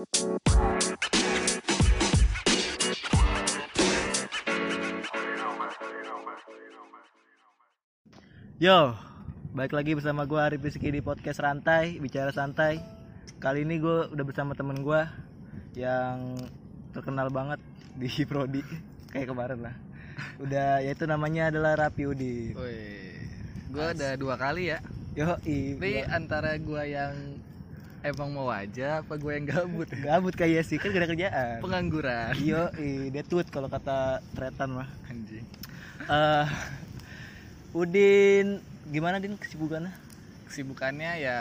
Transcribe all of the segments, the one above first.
Yo, balik lagi bersama gue Arif Rizky di podcast Rantai, Bicara Santai. Kali ini gue udah bersama temen gue yang terkenal banget di Prodi Kayak kemarin lah. Udah, yaitu namanya adalah Rapi Udin. Wih, gue ada dua kali ya. Yo, Ini antara gue yang emang mau aja, apa gue yang gabut? gabut kayak sih, kan gak ada kerjaan Pengangguran. Yo, dia tweet kalau kata tretan mah Anjing. Eh, Udin, gimana Din kesibukannya? Kesibukannya ya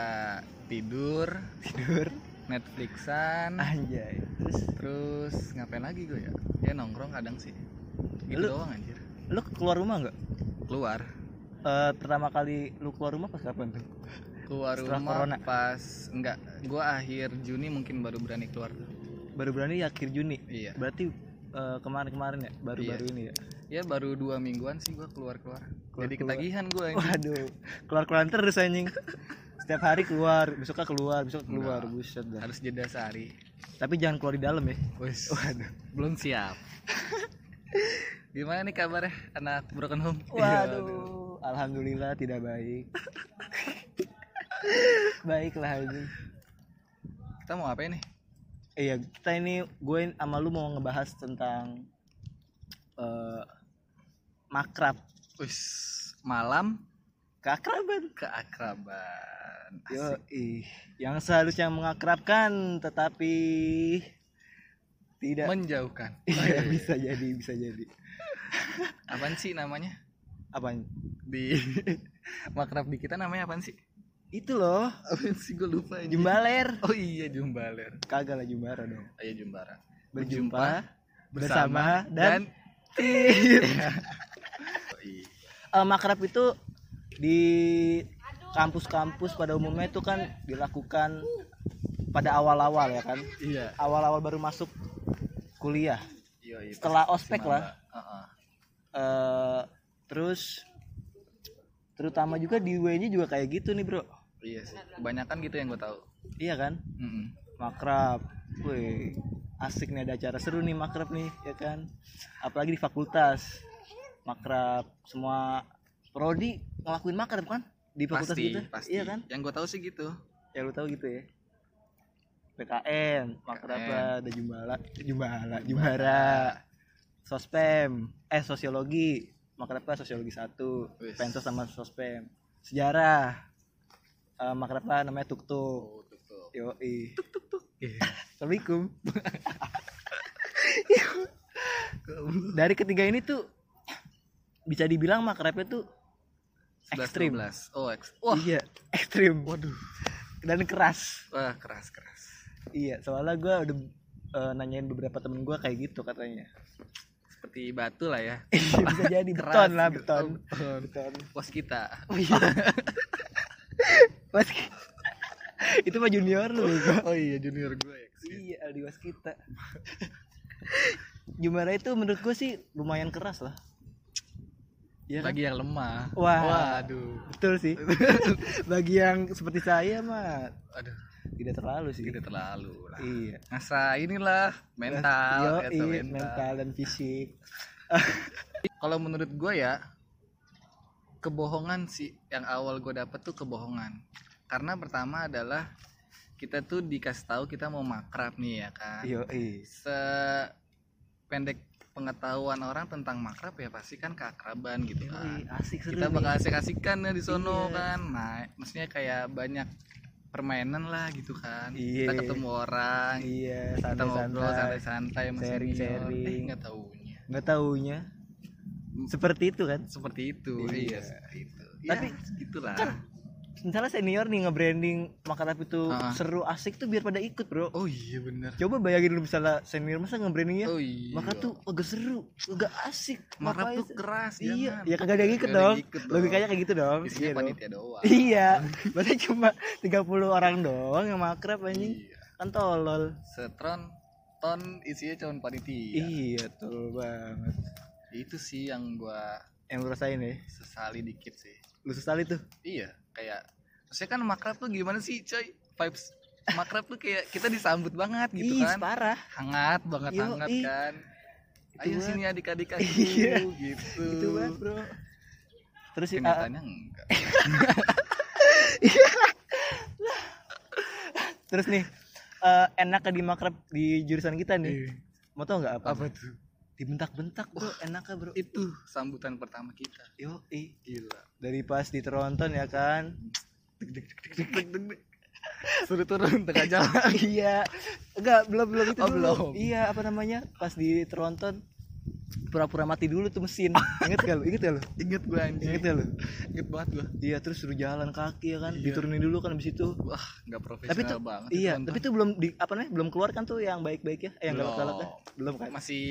tidur, Tidur Netflixan, Anjay Terus terus ngapain lagi gue ya? Ya nongkrong kadang sih. Gitu Lu- doang anjir. lu keluar rumah nggak? Keluar. Eh, pertama kali lu keluar rumah pas kapan tuh? Keluar Setelah rumah corona. pas enggak, gue akhir Juni mungkin baru berani keluar. Baru berani akhir Juni. Iya. Berarti eh, kemarin-kemarin ya, baru-baru Iya. ini ya. Ya baru dua mingguan sih gue keluar-keluar. Keluar-keluar. Jadi ketagihan gue anjing. Waduh, keluar-keluar terus anjing. Setiap hari keluar, besoknya keluar, besok keluar, Enggak. buset dah. Harus jeda sehari. Tapi jangan keluar di dalam ya. Wis. Waduh. belum siap gimana nih kabarnya anak broken home Waduh, alhamdulillah tidak baik. Baiklah anjing. kita mau ngapain nih Iya, kita ini gue sama lu mau ngebahas tentang eh makrab, wis malam keakraban. keakraban Yo, Asik. ih, yang seharusnya mengakrabkan tetapi tidak menjauhkan Iya, bisa jadi, bisa jadi. apaan sih namanya Apa? di makrab di kita namanya apaan sih Itu loh, apaan sih gue lupa ini Jumbaler. oh iya jumbaler Kagak lah Jumbara dong. ayo jumbara Berjumpa bersama bersama dan, tim oh, iya. Eh, makrab itu di kampus-kampus pada umumnya itu kan dilakukan pada awal-awal ya kan. iya Awal-awal baru masuk kuliah. iya, iya Setelah ospek lah. Heeh. eh terus terutama juga di UNY juga kayak gitu nih bro iya sih. Kebanyakan gitu yang gue tahu. Iya kan? Mm-mm. makrab. Wih asik nih ada acara seru nih makrab nih ya kan? Apalagi di fakultas. Makrab semua prodi ngelakuin makrab kan? Di fakultas pasti gitu? pasti. Iya kan? Yang gue tahu sih gitu. Ya lu tahu gitu ya. PKN makrab ada jumbala jumbala jumbara. Sospem eh sosiologi. Makrabnya sosiologi satu. Wis. pensos sama sospem. Sejarah uh, makrabnya namanya tuktuk oh tuh tuh yo ih Iya. assalamualaikum dari ketiga ini tuh bisa dibilang makrabnya tuh 11, ekstrim 12. Oh, eks wah. iya ekstrim Waduh. dan keras Wah, keras keras. Iya, soalnya gue udah eh, nanyain beberapa temen gue kayak gitu katanya. Seperti batu lah ya. Bisa jadi Keras beton lah, gitu. beton. Oh, beton. Beton. Pos kita. Oh iya. Mas, itu mah junior lu. Oh iya, junior gue ya. Iya, Aldi was kita. Jumbara itu menurut gue sih lumayan keras lah. Iya kan? Bagi yang lemah. Wah. Waduh. Betul sih. Bagi yang seperti saya mah Aduh, tidak terlalu sih. tidak terlalu lah. Iya. Masa inilah mental, Yoi, atau mental. mental. dan fisik. Kalau menurut gue ya, kebohongan sih yang awal gue dapet tuh kebohongan. Karena pertama adalah kita tuh dikasih tahu kita mau makrab nih ya kan. Yo, Sependek pengetahuan orang tentang makrab ya pasti kan keakraban gitu kan. asik seru Kita bakal asik-asikan ya di sono Iya. kan. Nah, maksudnya kayak banyak permainan lah gitu kan. Iya. Kita ketemu orang, Iya, kita ngobrol santai-santai. Sharing-sharing. senior. Eh, nggak taunya. Nggak taunya seperti itu kan. Seperti itu. Iya. Iya, seperti itu. Tapi, ya, itulah. Misalnya senior nih nge-branding makarap itu Ah. seru asik tuh biar pada ikut, Bro. Oh iya bener. Coba bayangin lu misalnya senior masa nge-brandingnya Oh iya. maka tuh agak seru, agak asik. Ngapain tuh keras Iya, jangan. ya kagak ada yang ikut dong. ikut Logikanya kayak gitu dong. Isinya Iya panitia doang. Iya, berarti cuma 30 orang doang yang makrab anjing. Iya. Kan tolol. Setron ton isinya cuma panitia. Iya, tolol banget. Itu sih yang gua Yang lu rasain ya. sesali dikit sih. Lu sesali tuh. Iya, kayak maksudnya kan makrab tuh gimana sih, coy? Vibes makrab tuh kayak kita disambut banget gitu Ih, kan parah hangat banget Yo, hangat ih. kan Itu ayo banget. sini adik-adik aku Iya. gitu itu banget bro terus sih kenyataannya enggak terus nih eh, enaknya di makrab di jurusan kita nih Iya. mau tau nggak apa apa tuh dibentak-bentak bro enaknya bro. Itu sambutan pertama kita. Yo ih gila. Dari pas di Tronton ya kan? Suruh turun tengah jalan. Iya. Enggak belum belum itu Oh, dulu. belum. iya apa namanya? Pas di Tronton pura-pura mati dulu tuh mesin. Inget gak lu? Inget gak lu? Inget gue anjing. Inget gak lu? Inget banget gue iya terus suruh jalan kaki ya kan? Iya. diturunin dulu kan abis itu. Wah nggak profesional tapi tuh banget iya tapi tuh belum di apa namanya belum keluar kan tuh yang baik-baik ya? Eh, yang Belum. galak-galaknya belum kan? Masih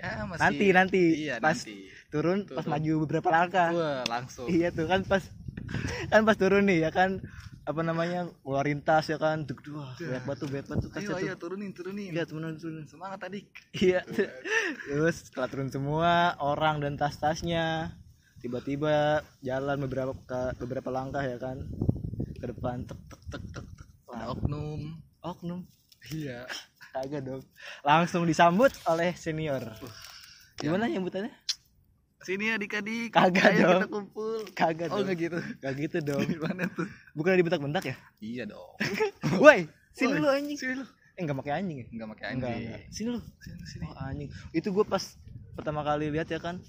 ya masih nanti nanti. Iya pas nanti. turun pas Turun. maju beberapa langkah. Wah langsung. Iya tuh kan pas kan pas turun nih ya kan. Apa namanya ngeluarin tas ya kan. Duk wah banyak batu banyak batu ayo tasnya ayo tuh. turunin turunin. Iya temenan turun semangat adik. Iya. Terus setelah turun semua orang dan tas-tasnya tiba-tiba jalan beberapa ke beberapa langkah ya kan. Ke depan tek tek tek tek tek. Ada oknum. Oknum? Iya kagak dong. Langsung disambut oleh senior. Gimana nyambutannya? Sini adik-adik. Kagak ayo dong. kita kumpul. Kagak oh dong. nggak gitu. Gak gitu dong. Gimana tuh? Bukan dibentak-bentak ya? Iya dong. Woi sini lu anjing. sini lu. Eh nggak pakai anjing ya? Nggak pakai Enggak, anjing. enggak. sini lu. Sini sini. Oh anjing. Itu gue pas pertama kali lihat ya kan.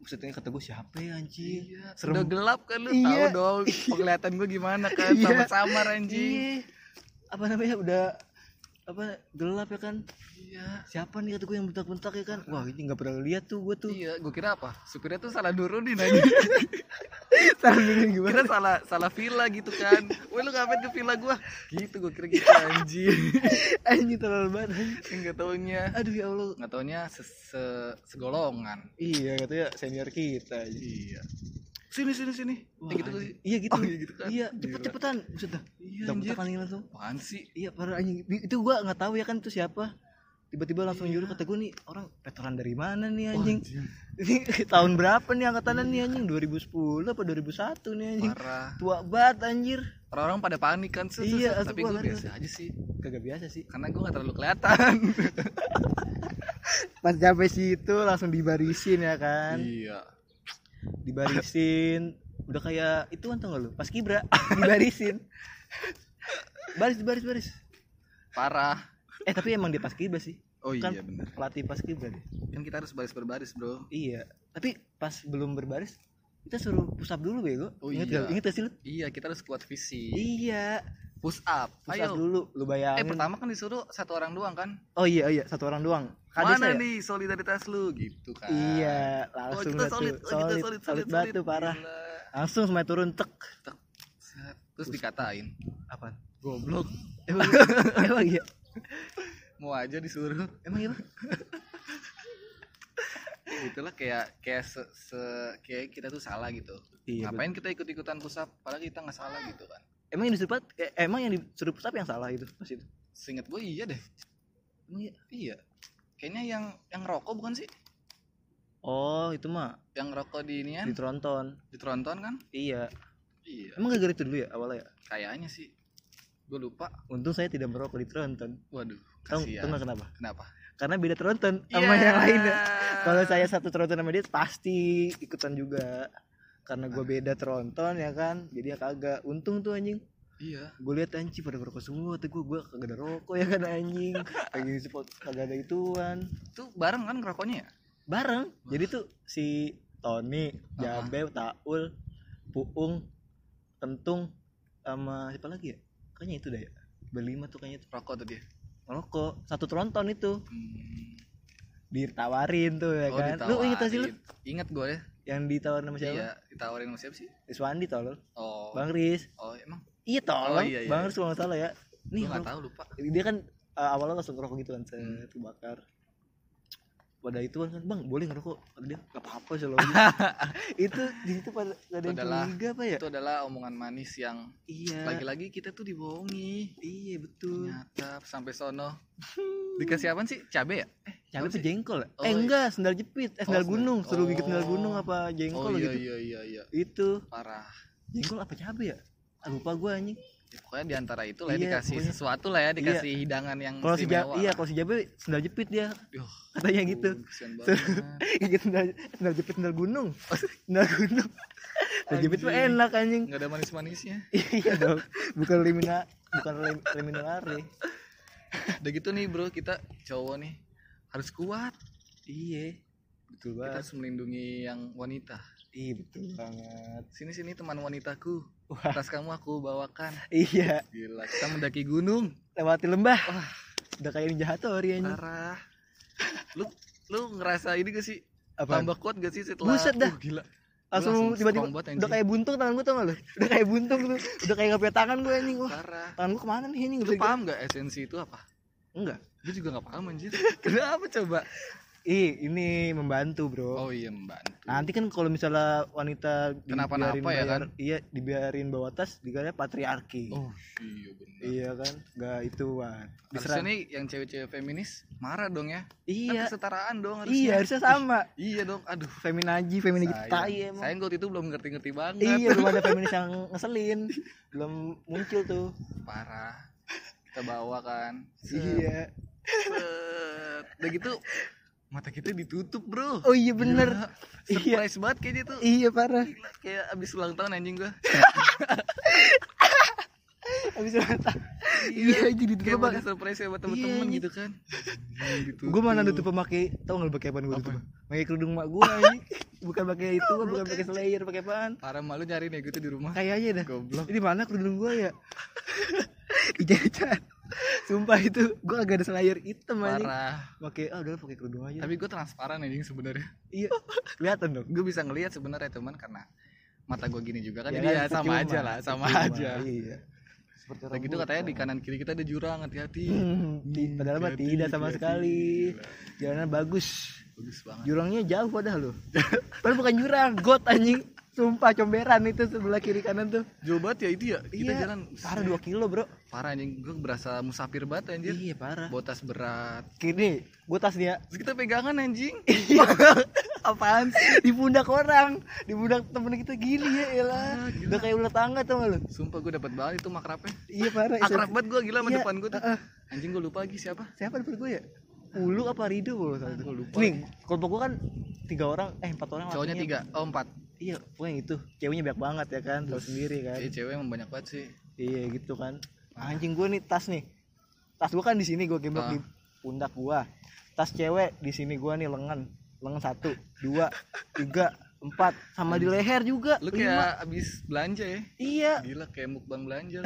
Maksudnya kata gue siapa ya anjing? Iya, Serem. udah gelap kan lu? Iya. tahu dong penglihatan gue gimana kan? Iya. samar-samar anjing. Ih, apa namanya? Udah apa gelap ya kan? Iya. Siapa nih kata gue yang bentak-bentak ya kan? Wah ini nggak pernah lihat tuh gue tuh. Iya gue kira apa? Supirnya tuh salah nurunin anjing salah bingung gimana? Kira salah salah villa gitu kan. Woi lu ngapain ke villa gua? Gitu gue kira gitu anjing. Anjing terlalu banget nggak taunya. Aduh ya allah. Nggak taunya se -se segolongan. Iya katanya senior kita iya sini sini sini. Wah, gitu gak anjing. sih? iya gitu. Oh, iya gitu kan. iya Gila. cepet cepetan buset dah iya bentak anjing langsung apaan sih? Iya parah anjing. Itu gua nggak tahu ya kan itu siapa. Tiba-tiba langsung Iya. nyuruh kata gue nih orang veteran dari mana nih anjing? anjing. ini tahun berapa nih angkatannya nih anjing? 2010 apa 2001 nih anjing? Parah. Tua banget anjir. Orang-orang pada panik kan set, Iya, tapi gua gue biasa aja sih. Kagak biasa sih. Karena gue nggak terlalu kelihatan. Pas sampai situ langsung dibarisin ya kan? Iya dibarisin. Udah kayak itu kan tau gak lu? Pas kibra. Dibarisin. Baris baris baris. Parah. Eh tapi emang dia pas kibra sih. Oh Kan- iya bener. pelatih pas kibra deh kan kita harus baris berbaris bro. Iya. Tapi pas belum berbaris kita suruh push up dulu bego. Oh inget iya. gak inget gak sih lu? Iya kita harus kuat fisik. Iya push up. Push ayo. up dulu lu bayangin. Eh pertama kan disuruh satu orang doang kan? Oh iya iya satu orang doang. Kades mana ya? nih solidaritas lu? Gitu kan. Iya oh langsung kita dah tuh. solid, oh, kita solid, solid, solid solid, banget tuh parah. Langsung semuanya turun tek. Set. terus dikatain apaan goblok. Emang emang iya? Mau aja disuruh. Emang iya itulah kayak kayak se, se- kayak kita tuh salah gitu. Iya betul. ngapain kita ikut ikutan push up? Padahal kita nggak salah gitu kan emang yang disuruh eh, emang yang disuruh push up yang salah itu pas itu? Seingat gue iya deh. Emang iya? Iya. Kayaknya yang yang rokok bukan sih? Oh itu mah. Yang rokok di di tronton. Di tronton kan? Iya. Iya. Emang gak gara itu dulu ya awalnya ya? Kayaknya sih. Gue lupa. Untung saya tidak merokok di tronton. Waduh kasihan. tahu nggak kenapa? Kenapa? Karena beda tronton sama Iya. yang lainnya. Kalau saya satu tronton sama dia pasti ikutan juga karena gue beda tronton ya kan? Jadi ya kagak. Untung tuh anjing. Iya. Gue lihat anjing pada ngerokok semua. Tapi gue gue kagak ada rokok ya kan anjing? Lagi support kagak ada ituan. Tuh bareng kan ngerokoknya ya? Bareng. Jadi tuh si Tony Ah. Jabe Taul Puung Kentung sama siapa lagi ya? Kayaknya itu dah ya berlima tuh kayaknya tuh. Rokok tuh dia? Ngerokok. Satu tronton itu. Hmm. Ditawarin tuh ya oh kan? Lu inget gak sih lu? ditawarin. Inget gue deh. Yang ditawarin sama siapa? Iya ditawarin sama siapa sih? Iswandi tolol oh. Bang Riz. Oh emang? Iya tolol Oh, iya, iya, Bang iya. Riz kalau salah ya. Nih gue nggak tahu lupa. dia kan uh, awalnya langsung ngerokok gitu kan Hmm. set bakar pada itu kan bang boleh ngerokok kata dia nggak apa-apa selalu itu di situ pada nggak ada Itu yang adalah- curiga apa ya? itu adalah omongan manis yang iya. lagi-lagi kita tuh dibohongi. Iya betul. Ternyata sampai sono. Dikasih apa sih? Cabe ya? Eh cabai apa jengkol ya? Oh, eh iya. enggak sendal jepit. Eh sendal sendal- gunung. suruh gigit oh. sendal gunung apa jengkol oh iya gitu. iya iya iya. Itu. Parah. Jengkol apa cabai ya? Ah, lupa gue anjing Ya, pokoknya di antara itu lah Iya, dikasih pokoknya. sesuatu lah ya dikasih hidangan yang kalau si Jab istimewa iya kalau si Jabe sendal jepit dia. Yuh, katanya gitu ampun, kesian banget. Iya sendal, sendal jepit sendal gunung. Sendal gunung. Sendal jepit mah enak anjing. Nggak ada manis-manisnya. Iya dong. Bukan limina bukan lim, liminare udah gitu nih bro kita cowok nih harus kuat. Iya betul kita banget. harus melindungi yang wanita. Iya betul banget. Sini sini teman wanitaku Wah. tas kamu aku bawakan. Iya. Gila kita mendaki gunung. Lewati lembah. Wah. udah kayak ninja hatori anjing parah. Lu lu ngerasa ini gak sih? Apa tambah kuat gak sih setelah Buset dah. Uh, gila. Langsung tiba-tiba udah kayak buntung tangan gue tau gak lu? Udah kayak buntung tuh udah kayak gak punya tangan gue anjing. Wah. Parah. Tangan gue ke mana nih ini lu paham gak esensi itu apa? Enggak. Gue juga gak paham anjir. Kenapa coba ih ini membantu bro. Oh iya membantu. Nanti kan kalau misalnya wanita Kenapa-napa ya bayar- iya dibiarin bawa tas dikira patriarki. Oh iya benar iya kan? Nggak itu kan harusnya nih yang cewek-cewek feminis marah dong ya. Kan iya kesetaraan dong harusnya. Iya harusnya sama. Iya dong aduh. Feminaji sayang. tai emang. Sayang gue itu belum ngerti-ngerti banget. Iya belum ada feminis yang ngeselin. Belum muncul tuh. Parah. Kita bawa kan. Iya. Set. udah gitu mata kita ditutup bro. Oh iya bener. Gila, surprise banget kayaknya tuh. Iya parah. Gila, kayak abis ulang tahun anjing gua. Habis mata iya jadi kayak ditutup mau bang surprise ya buat temen-temen Iya, gitu kan. Gue mana nutup pakai tau nggak lu pakai apaan gue tutup? Pakai kerudung mak gue bukan pakai itu bukan pakai slayer pakai apaan? Parah malu nyari nih gue tuh di rumah. Kayaknya dah. Goblok. Ini mana kerudung gue ya? Dijajan sumpah itu gue agak ada slayer hitam aja parah. Pakai ah udah pakai kerudung aja. Tapi gue transparan anjing sebenarnya. Iya kelihatan dong. Gue bisa ngelihat sebenarnya teman karena mata gue gini juga. Kan Ya jadi ya sama aja lah sama percuma, aja. iya. Seperti Udah gitu katanya di kanan kiri kita ada jurang hati-hati. Hmm, ti- padahal mah tidak sama sekali. Jalanan bagus. Bagus banget. Jurangnya jauh padahal lo padahal bukan jurang got anjing sumpah comberan itu sebelah kiri kanan tuh. Jauh banget ya itu ya? Kita iya jalan parah 2 kilo bro. Parah anjing gue berasa musafir banget anjir. Iya parah. Bawa tas berat. Gini gue tas dia. Terus kita pegangan anjing. Iya. apaan sih? Di pundak orang. Di pundak temen kita gini ya elah Ah, gila. udah kayak ular tangga gak lu? Sumpah gue dapat banget itu makrabnya iya parah. Akrab banget gue gila sama Iya, depan gue tuh. Uh-uh. anjing gue lupa lagi siapa. Siapa depan gue ya Ulu apa Rido kalau salah itu? Gua lupa. Nih kelompok gue kan tiga orang eh empat orang cowoknya tiga oh empat. Iya pokoknya itu. Ceweknya banyak banget ya kan tahu sendiri kan. Iya cewek emang banyak banget sih. Iya gitu kan. Anjing gue nih tas nih. Tas gue kan di sini gue gemblok Ah. di pundak gue tas cewek di sini gue nih lengan. Lengan satu dua tiga empat. Sama di leher juga lu lima. kayak abis belanja ya? Iya. Gila kayak mukbang belanja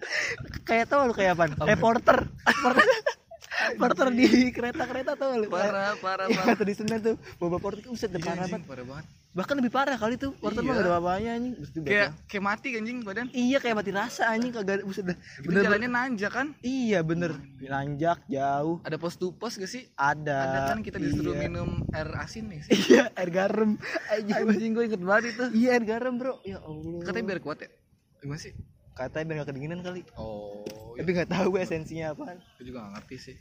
kayak tau lu kayak apa? Reporter reporter di kereta-kereta tau lu. Parah parah Iya, parah. tuh di Senen tuh bawa porter tuh uset Iya, parah banget. parah banget. Bahkan lebih parah kali tuh porter mah Iya. gak ada apa-apanya anjing kayak kayak mati anjing badan. Iya kayak mati rasa anjing kagak buset dah bener jalannya nanjak kan? Iya bener. Nanjak jauh. Ada pos to pos gak sih? Ada. Ada kan kita disuruh iya. minum air asin nih iya air garam. Anjing. Anjing gue inget banget itu. Iya air garam bro. Ya allah. Katanya biar kuat ya? Gimana sih? Katanya biar gak kedinginan kali. Oh tapi nggak tahu gue esensinya apaan. Gue juga gak ngerti sih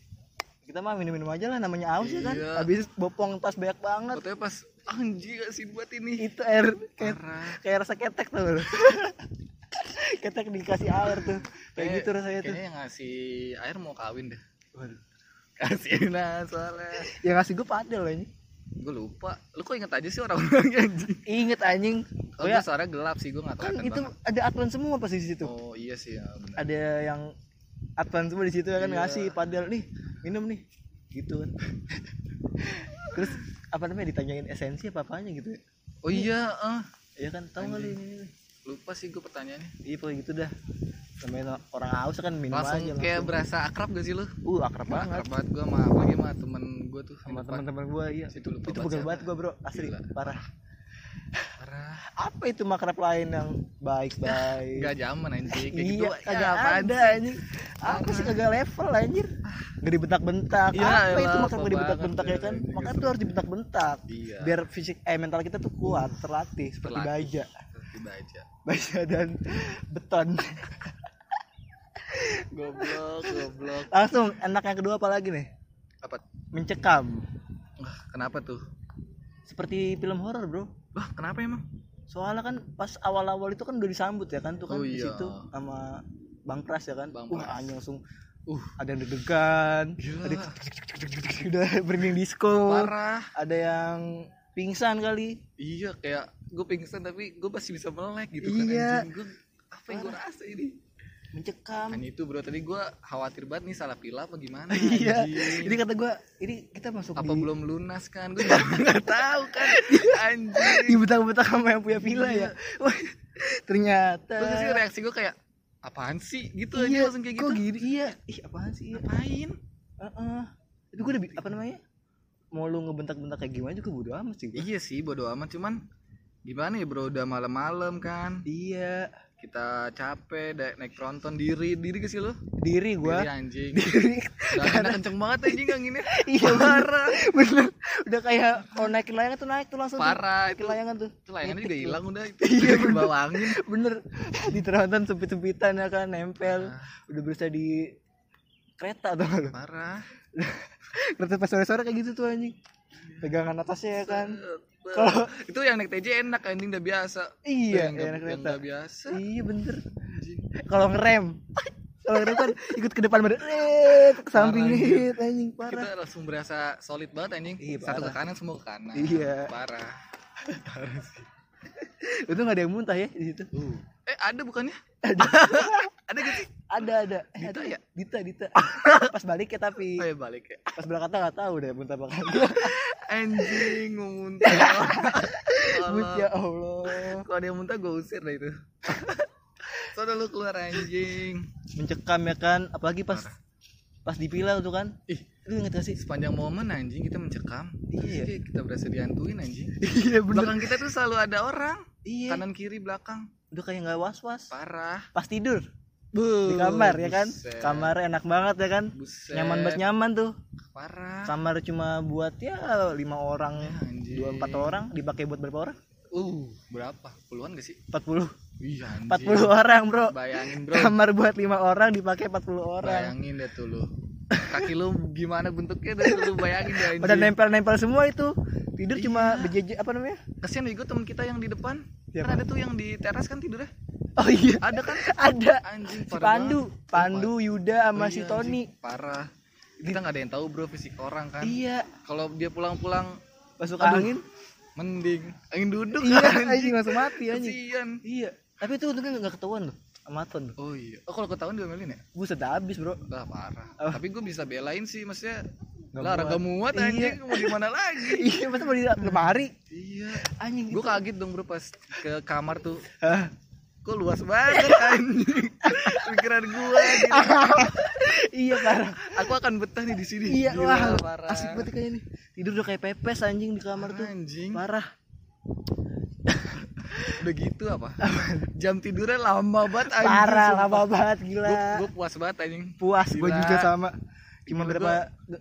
kita mah minum-minum aja lah namanya aus ya kan. Iya. habis bopong tas banyak banget. Katanya pas anjing asin buat ini? Itu air kayak rasa ketek lu. Ketek dikasih air tuh. Kayak gitu rasanya tuh. kayaknya yang ngasih air mau kawin deh. Waduh. kasih nah soalnya. Yang ngasih gue padel ini. Gue lupa. Lu kok inget aja sih orang-orangnya anjing? Inget anjing. Oh oh ya ya suara gelap sih gue gak tau kan itu ada advan semua pasti di situ. Oh iya sih ya benar. Ada yang advan semua di situ ya kan Iya. ngasih padel nih minum nih. Gitu kan. Terus apa namanya ditanyain esensi apa apanya gitu ya. Oh iya ah. Ya kan tahu kali ini, ini. lupa sih gue pertanyaannya. Iya pokoknya gitu dah. Namanya orang haus kan minum langsung aja kayak langsung. berasa akrab gak sih lu? Uh akrab banget. akrab banget gue sama apalagi sama temen gue tuh sama teman-teman gue iya. Situ lupa itu pegel banget gue bro. Asli Gila. parah parah. Apa itu makrab lain yang baik-baik? Gak zaman anjing. Kayak iya gitu. kagak ya, apaan ada sih? anjing apa sih kagak level anjir. Nggak dibentak-bentak. Ya apa itu makrab apa nggak dibentak-bentak ya kan? ya, makanya tuh harus dibentak-bentak. Iya. Biar fisik eh mental kita tuh kuat terlatih seperti Terlatih. baja. Seperti baja. Baja dan beton. Goblok goblok. Langsung enak yang kedua apa lagi nih? Apa? Mencekam. Wah, kenapa tuh? Seperti film horor bro wah kenapa emang soalnya kan pas awal-awal itu kan udah disambut ya kan tuh kan Oh di iya. situ sama bang pras ya kan Bang wah Pras. anjing langsung Uh. ada yang deg-degan Gila. ada yang udah berning disco parah ada yang pingsan kali iya kayak gue pingsan tapi gue masih bisa melek gitu kan Iya. anjing gue apa yang gue rasa ini mencekam. Hanya itu bro tadi gue khawatir banget nih salah pilih apa gimana iya. ini kata gua ini kita masuk apa di belum lunas kan? Gue nggak tahu kan. Anjing. Di betah-betah sama yang punya villa ya. Wah, ternyata. Terus sih reaksi gue kayak apaan sih? Gitu aja iya langsung kayak kok gitu. gini? Iya. Ih apaan sih? Iya ngapain? Heeh. itu gue udah apa namanya? Mau lu ngebentak-bentak kayak gimana juga bodo amat sih gua. iya sih bodo amat. Cuman gimana ya bro? Udah malam-malam kan. Iya kita capek da- naik tronton diri diri ke sih lo? Diri diri gua anjing. Diri. Udah enak kenceng banget anjing anginnya. Iya parah. Bener. Udah kayak kalau naikin layangan tuh naik tuh langsung tuh. parah naikin itu. layangan tuh. Itu layangannya Nyetik juga tuh. hilang udah Iya, itu bawa angin. Bener. Di tronton sempit-sempitan ya kan nempel. Parah. udah berusaha di kereta tuh parah. Kereta pas sore-sore kayak gitu tuh anjing. Pegangan atasnya ya kan kalau itu yang naik TJ enak anjing udah biasa. Iya yang, enak yang kereta. nggak biasa. Iya bener. Anjing. kalau ngerem. Kalau ngerem kan ikut ke depan badan eh ke samping Parah, anjing. parah. Kita langsung berasa solid banget anjing. Iya, satu ke parah. kanan semua ke kanan. Iya. parah. Itu nggak ada yang muntah ya di situ? Uh. eh ada bukannya? Ada ada gak sih? Ada ada. Eh, Dita ya? Dita Dita. Pas balik ya tapi. Oh ya balik ya. Pas berangkat nggak tahu deh muntah kagak anjing mau muntah. Allah. ya Allah. Kalau ada yang muntah gue usir dah itu. Soalnya lu keluar anjing. Mencekam ya kan apalagi pas pas dipilau tuh kan. Ih. Lu inget gak sih? Sepanjang momen anjing kita mencekam. Iya. Kita berasa dihantuin anjing. Iya belakang kita tuh selalu ada orang. Iya. Kanan kiri belakang. Udah kayak nggak was was parah. Pas tidur Bu, di kamar ya kan? Buset. kamar enak banget ya kan? Buset. nyaman banget nyaman tuh. Parah. Kamar cuma buat ya lima orang. Ya, anjing. dua empat orang. Dipakai buat berapa orang? Uh berapa? Puluhan gak sih? 40 iya anjing. 40 orang bro. Bayangin bro. Kamar buat lima orang dipakai 40 orang. Bayangin deh tuh lu. Kaki lu gimana bentuknya deh lu bayangin deh pada nempel-nempel semua itu. Tidur cuma berjejer apa namanya? Kasihan juga teman kita yang di depan. Siapa? kan? ada tuh yang di teras kan tidurnya oh iya. Ada kan? Ada. Anjing si Pandu. banget. Pandu Yuda sama Oh si iya, Tony. anjing. parah. Kita nggak ada yang tahu bro fisik orang kan. Iya. Kalau dia pulang-pulang masuk Aduh. angin? mending. Angin duduk iya kan, anjing langsung mati anjing. Kasihan. Iya. Tapi itu untungnya nggak ketahuan loh sama Ton tuh oh iya. Oh kalau ketahuan diomelin ya? Buset dah habis bro. Udah parah. Oh. tapi gue bisa belain sih maksudnya. Nggak lah muat. raga muat Iya. anjing. Mau gimana lagi? Iya masa mau di lemari? Iya. Anjing gue kaget dong bro pas ke kamar tuh? Kok luas banget anjing? Pikiran gua gitu. iya parah. Aku akan betah nih di sini. Iya Gila, wah parah. asik banget kayaknya nih. Tidur udah kayak pepes anjing di kamar tuh. Anjing. Parah. Udah gitu apa? Jam tidurnya lama banget anjing parah sumpah. lama banget gila. Gue puas banget anjing. Puas gue Gila. juga sama. Cuma Menurut berapa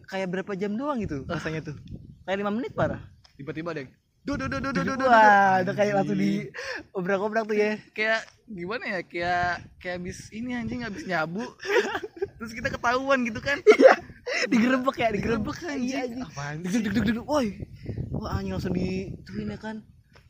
kayak berapa jam doang gitu rasanya tuh. Kayak lima menit parah. Tiba-tiba deh duh duh duh duh duh duh, duh, wah duh. udah kayak langsung di obrak-obrak tuh ya. Kayak gimana ya? Kayak kayak habis ini anjing habis nyabu. Terus kita ketahuan gitu kan? Digerebek ya digerebek. Anjing. iya anjing. Deg deg deg woi. Wah anjing langsung dituin ya kan?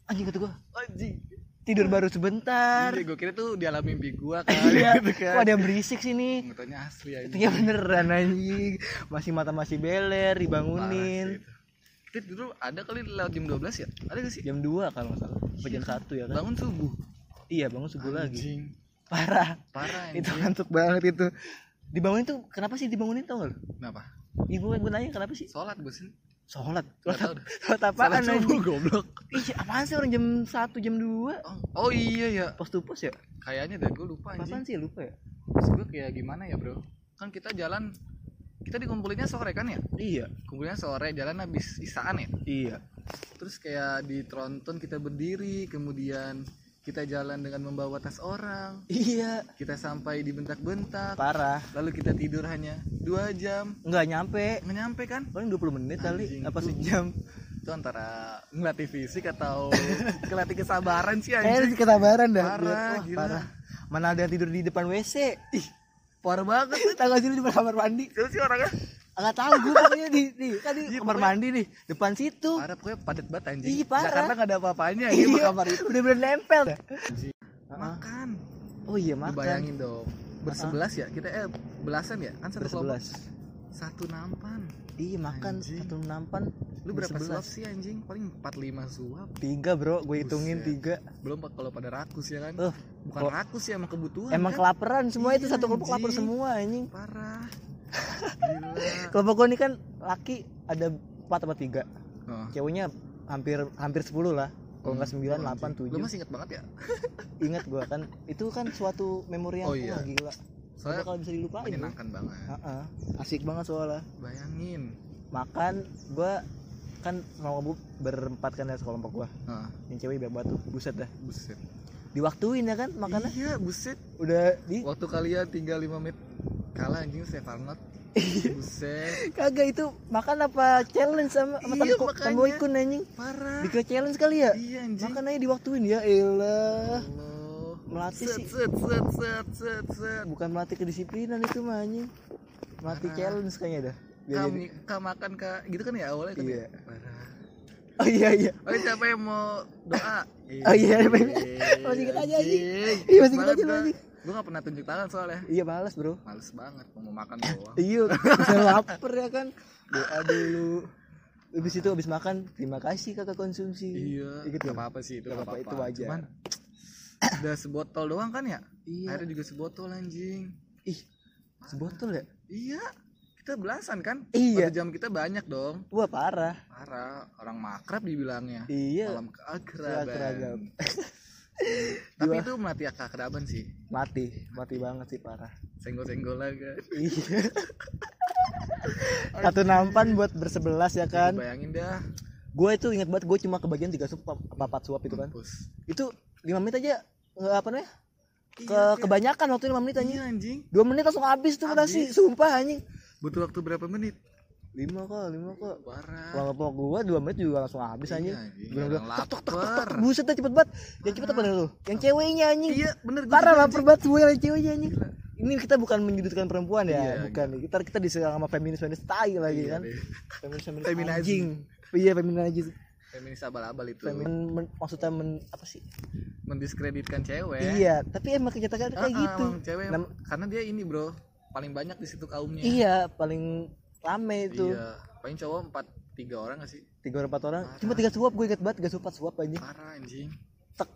Anjing kata gua. Anjing. Tidur baru sebentar. Iya gue kira tuh di alam mimpi gua kan. Iya. Gitu kok ada yang berisik sini Ngetanya asli itu anjing. Ya beneran anjing. Masih mata masih beler dibangunin. Parah itu. kita dulu ada kali lewat jam 12 ya? Ada gak sih? Jam 2 kalau nggak salah. Apa jam satu ya kan? Bangun subuh? Iya bangun subuh lagi. Anjing. Parah. Parah itu anjing. ngantuk banget itu. Dibangunin tuh kenapa sih dibangunin tau gak kenapa? Ibu gue nanya kenapa sih? Sholat gue sih sholat sholat, sholat apaan sholat subuh anjing? goblok. Iya apaan sih orang jam 1 jam 2 oh, oh iya ya pos to pos ya? Kayaknya deh gue lupa anjing. apaan sih lupa ya? Terus gue kayak gimana ya bro? Kan kita jalan kita dikumpulinnya sore kan ya? Iya. Kumpulinnya sore jalan habis isaan ya? Iya. Terus kayak di tronton kita berdiri kemudian kita jalan dengan membawa tas orang. Iya. Kita sampai dibentak-bentak parah. Lalu kita tidur hanya dua jam. Nggak nyampe. Nggak nyampe kan? Paling 20 menit kali. Apa tuh. sejam? itu antara ngelatih fisik atau ngelatih kesabaran sih eh anjing ketabaran dah. Parah, wah, gila. parah. Mana ada yang tidur di depan WC ih parah banget gak sih lu di kamar mandi. Siapa sih orangnya? Nggak tahu gue pokoknya di, di kan di Iya, kamar mandi nih depan situ. Parah pokoknya padat banget anjing. Iya, parah. Jakarta nggak ada apa-apanya gitu iya kamar itu. udah bener nempel. Dah makan. Oh iya makan. Bayangin dong. Bersebelas ya? Kita eh belasan ya? Kan satu kelompok satu nampan. Iya makan Anjing. satu nampan lu berapa suap sih anjing? Paling 45 suap tiga bro. Gue hitungin Buset. tiga. Belum kalau pada rakus ya kan? Eh, bukan kok- rakus ya emang kebutuhan emang kan? kelaparan semua itu. Iya, satu kelompok lapar semua anjing. Parah. Kelompok gue ini kan laki ada empat atau tiga. Oh. ceweknya hampir hampir 10 lah. Kalau nggak sembilan Oh, delapan anjing. lu tujuh masih inget banget ya? Ingat gue kan. Itu kan suatu memori yang Oh, iya. gila soalnya kalau bisa dilupain menyenangkan banget. Heeh. asik banget soalnya. Bayangin. Makan gua kan sama bu berempat kan ya sekelompok gua. Heeh. yang cewek biar batu buset dah. Buset. Diwaktuin ya kan makannya? Iya buset. Udah di waktu kalian tinggal 5 menit kalah anjing Chef Arnold. Buset. Kagak itu makan apa challenge sama sama Iya, makanya. Tambo Ikun anjing? Parah. Dikira challenge kali ya? Iya anjing. Makan aja diwaktuin ya elah Allah. Melatih set, sih. set set set set set. Bukan melatih kedisiplinan itu mah anjing. Melatih Parah. challenge kayaknya dah. Biar kami kak makan kak gitu kan ya awalnya kan Iya. ya? parah. Oh iya iya. Oh siapa yang mau doa? Oh, iya, pengen- masih inget aja, anjing. Iya, masih inget aja anjing. gue gak pernah tunjuk tangan soalnya. Iya males bro. Males banget mau makan doang. iya bisa lapar ya kan. Doa dulu. Habis itu habis makan terima kasih kakak konsumsi. Iya gitu. gak apa-apa sih itu Gak apa-apa. itu wajar. cuman udah sebotol doang kan ya? Iya. Airnya juga sebotol anjing. Ih sebotol ya? Iya kita belasan kan? Iya. Waktu jam kita banyak dong. Wah parah. Parah orang makrab dibilangnya. Iya. Malam keakraban. Keakraban. tapi itu melatih keakraban sih. Mati mati banget sih parah. Senggol-senggol kan iya. Satu nampan buat bersebelas ya kan? Bayangin dah. Gue itu ingat banget gue cuma kebagian tiga suap apa empat suap itu kan. Mampus. itu lima menit aja nggak apa namanya ke Iya, kebanyakan waktu lima menit anjing iya anjing dua menit langsung habis tuh nasi sumpah anjing butuh waktu berapa menit lima kok lima kok parah Kelompok gua dua menit juga langsung habis Iya, anjing. anjing. Bener-bener Orang tok tok tok tok buset dah cepet banget. Yang cepet apa lu? Yang ceweknya anjing. iya bener gua Parah lapar banget semua yang ceweknya anjing. Gila. Ini kita bukan menyudutkan perempuan ya, Iya, bukan. Kita kita diserang sama feminis feminis tai lagi Iya kan. Feminis feminis anjing. Iya feminis feminis abal-abal itu Femin men- maksudnya men, apa sih? mendiskreditkan cewek Iya, tapi emang kenyataan Ah, kayak ah, gitu. emang cewek Nam- karena dia ini bro paling banyak di situ kaumnya Iya, paling rame itu. iya paling cowok empat tiga orang gak sih Tiga orang empat orang. Parah. Cuma tiga suap gue inget banget, tiga suap empat suap anjing. parah anjing Tek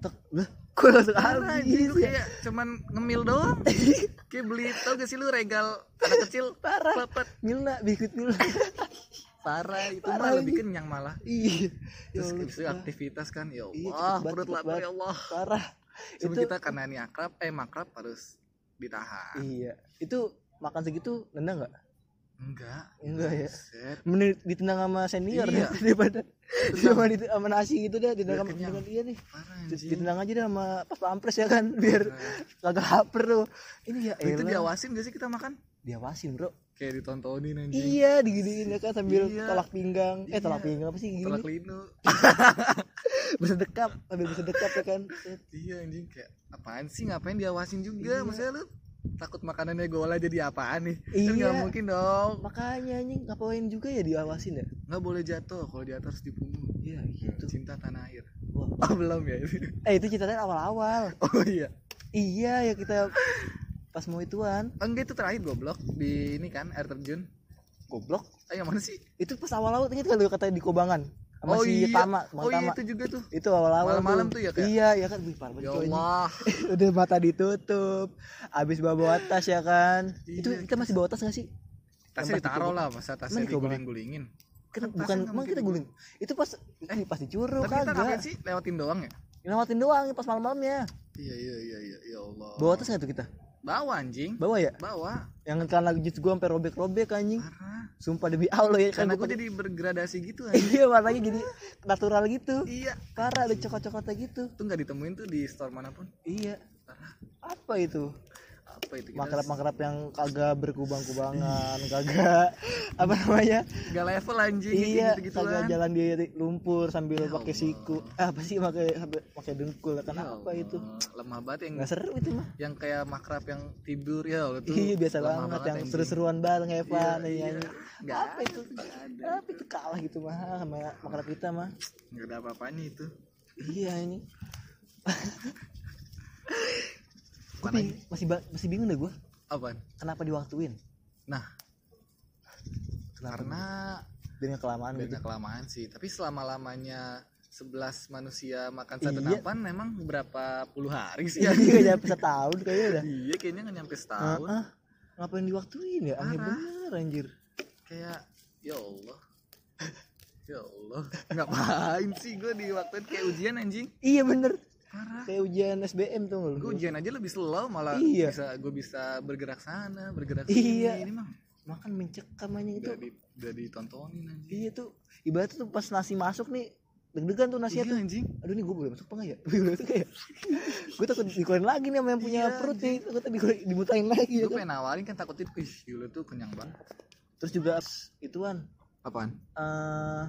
tek. Lah, gue langsung parah anjing lu ya. kayak cuman ngemil doang kayak beli tau gak sih lu regal anak kecil Parah. Pepet. Milna, bikut Milna. parah itu Parah, mah lebih anjing. kenyang malah Iya. Ya terus habis itu aktivitas kan ya Iya, Allah perut lapar ya Allah parah. cuma itu kita karena ini akrab eh makrab harus ditahan iya. Itu makan segitu nendang nggak? enggak Enggak ya. Mending ditendang sama senior Iya. daripada sama di sama nasi gitu dah ditendang sama dengan dia nih. ditendang aja dah sama pas pampres ya kan biar kagak lapar tuh. Ini ya itu diawasin gak sih kita makan diawasin, Bro. Kayak ditontonin anjing Iya, diginiin ya kan sambil Iya. tolak pinggang. Eh, tolak Iya. pinggang apa sih gini? tolak linu Bersedekap, sambil bersedekap ya kan. iya anjing kayak apaan sih ngapain diawasin juga Iya. maksudnya lu takut makanannya gola jadi apaan nih kan Iya. nggak mungkin dong Makanya anjing ngapain juga ya diawasin ya? nggak boleh jatuh kalau jatuh harus dibunuh Iya, gitu. cinta tanah air Wah. oh belum ya Eh, itu ceritanya awal-awal. oh iya Iya ya kita pas mau ituan enggak itu terakhir goblok di ini kan air terjun goblok. ah yang mana sih Itu pas awal-awal ingat kan lu kata di Kobangan sama oh si iya Tama, oh iya Tama. itu juga tuh Itu awal-awal Malam-malam tuh ya, kayak? Iya, ya kan wih parah banget ya ini. Allah Udah mata ditutup. Habis bawa bawa tas ya kan. itu Iya, kita masih bawa tas gak sih? tasnya ditaruh lah masa tasnya diguling-gulingin Kan Kan bukan emang kita guling. Itu pas eh, pas dicuru tapi kita ngapain sih lewatin doang ya Lewatin doang pas malam-malamnya. iya iya iya iya ya Allah Bawa tas gak tuh kita? Bawa anjing. Bawa ya? bawa. Yang kan lagi jeans gua sampai robek-robek anjing. parah. Sumpah demi Allah ya kan karena gua gue jadi bergradasi gitu anjing. Iya warnanya jadi natural gitu. Iya. Parah ada coklat-coklatnya gitu. Tuh nggak ditemuin tuh di store mana pun? Iya. Parah. Apa itu? Apa itu kita Makrab-makrab yang kagak berkubang-kubangan Kagak Apa namanya? nggak level anjing Iya gitu Kagak jalan di lumpur sambil Ya pakai siku. Ah, Apa sih pakai pakai dengkul? Ya apa itu? Allah, lemah banget yang Nggak seru itu mah. yang kayak makrab yang tidur ya tuh. Iya biasa lemah banget yang seru-seruan bareng Evan? Iya, iya. nyanyi Nggak Apa itu? Apa itu kalah gitu mah sama makrab kita mah? Nggak ada apa-apanya itu. Iya ini. Gua bing- masih ba- masih bingung deh gue Apaan? kenapa diwaktuin Nah, kenapa karena dengan kelamaan gitu beda kelamaan sih. Tapi selama lamanya 11 manusia makan satu Iya. nampan memang berapa puluh hari sih iya ya? nggak nyampe setahun kayaknya udah iya, kayaknya nggak nyampe setahun. Ah, ah. ngapain diwaktuin ya aneh bener anjir Kayak ya Allah. ya Allah, ngapain sih gue di waktu kayak ujian anjing? iya bener Parah. kayak ujian SBM tuh? Gue ujian aja lebih slow malah Iya. bisa gue bisa bergerak sana, bergerak Iya. sini. Ini mah makan mencekam aja itu udah, di, udah ditontonin anjing. iya tuh ibaratnya tuh pas nasi masuk nih deg-degan tuh nasinya Iya tuh anjing. aduh nih gue boleh masuk apa enggak ya gue tuh kayak gue takut dikeluarin lagi nih sama yang punya Iya, perut nih takut dikeluarin dimutain lagi ya Gue kan pengen nawarin kan takutnya, ih gila tuh kenyang banget. terus juga ituan Apaan? eh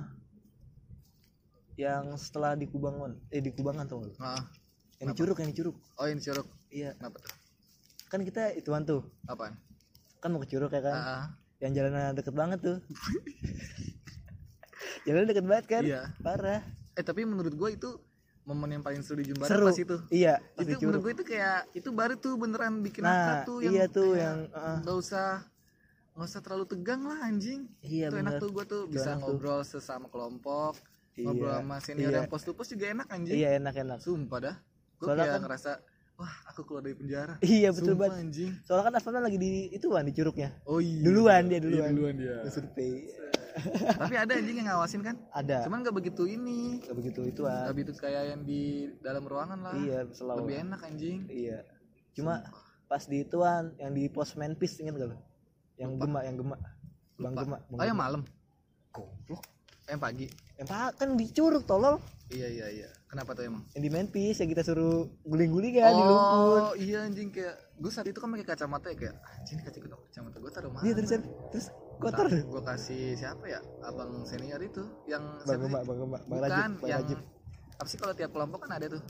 yang setelah di Kubangan eh di Kubangan tau nggak lu? Ah, yang di Curug yang Curug oh ini curug. iya Kenapa tuh? kan kita ituan tuh Apaan? kan mau ke Curug ya kan Ah, ah. yang jalannya deket banget tuh jalannya deket banget kan Iya. parah Eh tapi menurut gue itu momen yang paling seru di Jumbaran seru pas itu. iya pas itu menurut gue itu kayak itu baru tuh beneran bikin nah tuh yang iya tuh yang uh, nggak usah nggak usah terlalu tegang lah anjing. iya itu enak tuh gue tuh Itu bisa enak tuh. ngobrol sesama kelompok, Iya, ngobrol sama senior iya. yang pos to pos juga enak anjing. iya enak enak Sumpah dah. Gue Soalnya kayak kan- ngerasa wah aku keluar dari penjara. iya betul Sumpah banget anjing. soalnya kan Asfalnya lagi di itu kan di Curugnya Oh iya. Duluan dia, Iya, duluan. duluan dia. Survei Tapi ada anjing yang ngawasin kan? ada Cuman gak begitu ini. Gak begitu ituan Gak begitu kayak yang di dalam ruangan lah. iya selalu Lebih enak anjing. iya cuma pas di ituan yang di pos menpis inget gak lo yang Lupa. gemak yang gemak bang gemak Oh yang malam. goblok Yang pagi. yang pak kan di curug tolol Iya iya iya. Kenapa tuh emang? yang di menpis yang kita suruh guling-guling kan di lumpur oh iya anjing. Kayak gue saat itu kan pakai kacamata ya kayak anjing kacamata kacamata gue taruh mana? iya terus terus kotor gue kasih siapa ya? Abang senior itu yang bang sih? bang gemak bang rajib bang yang rajib. apa sih kalau tiap kelompok kan ada tuh?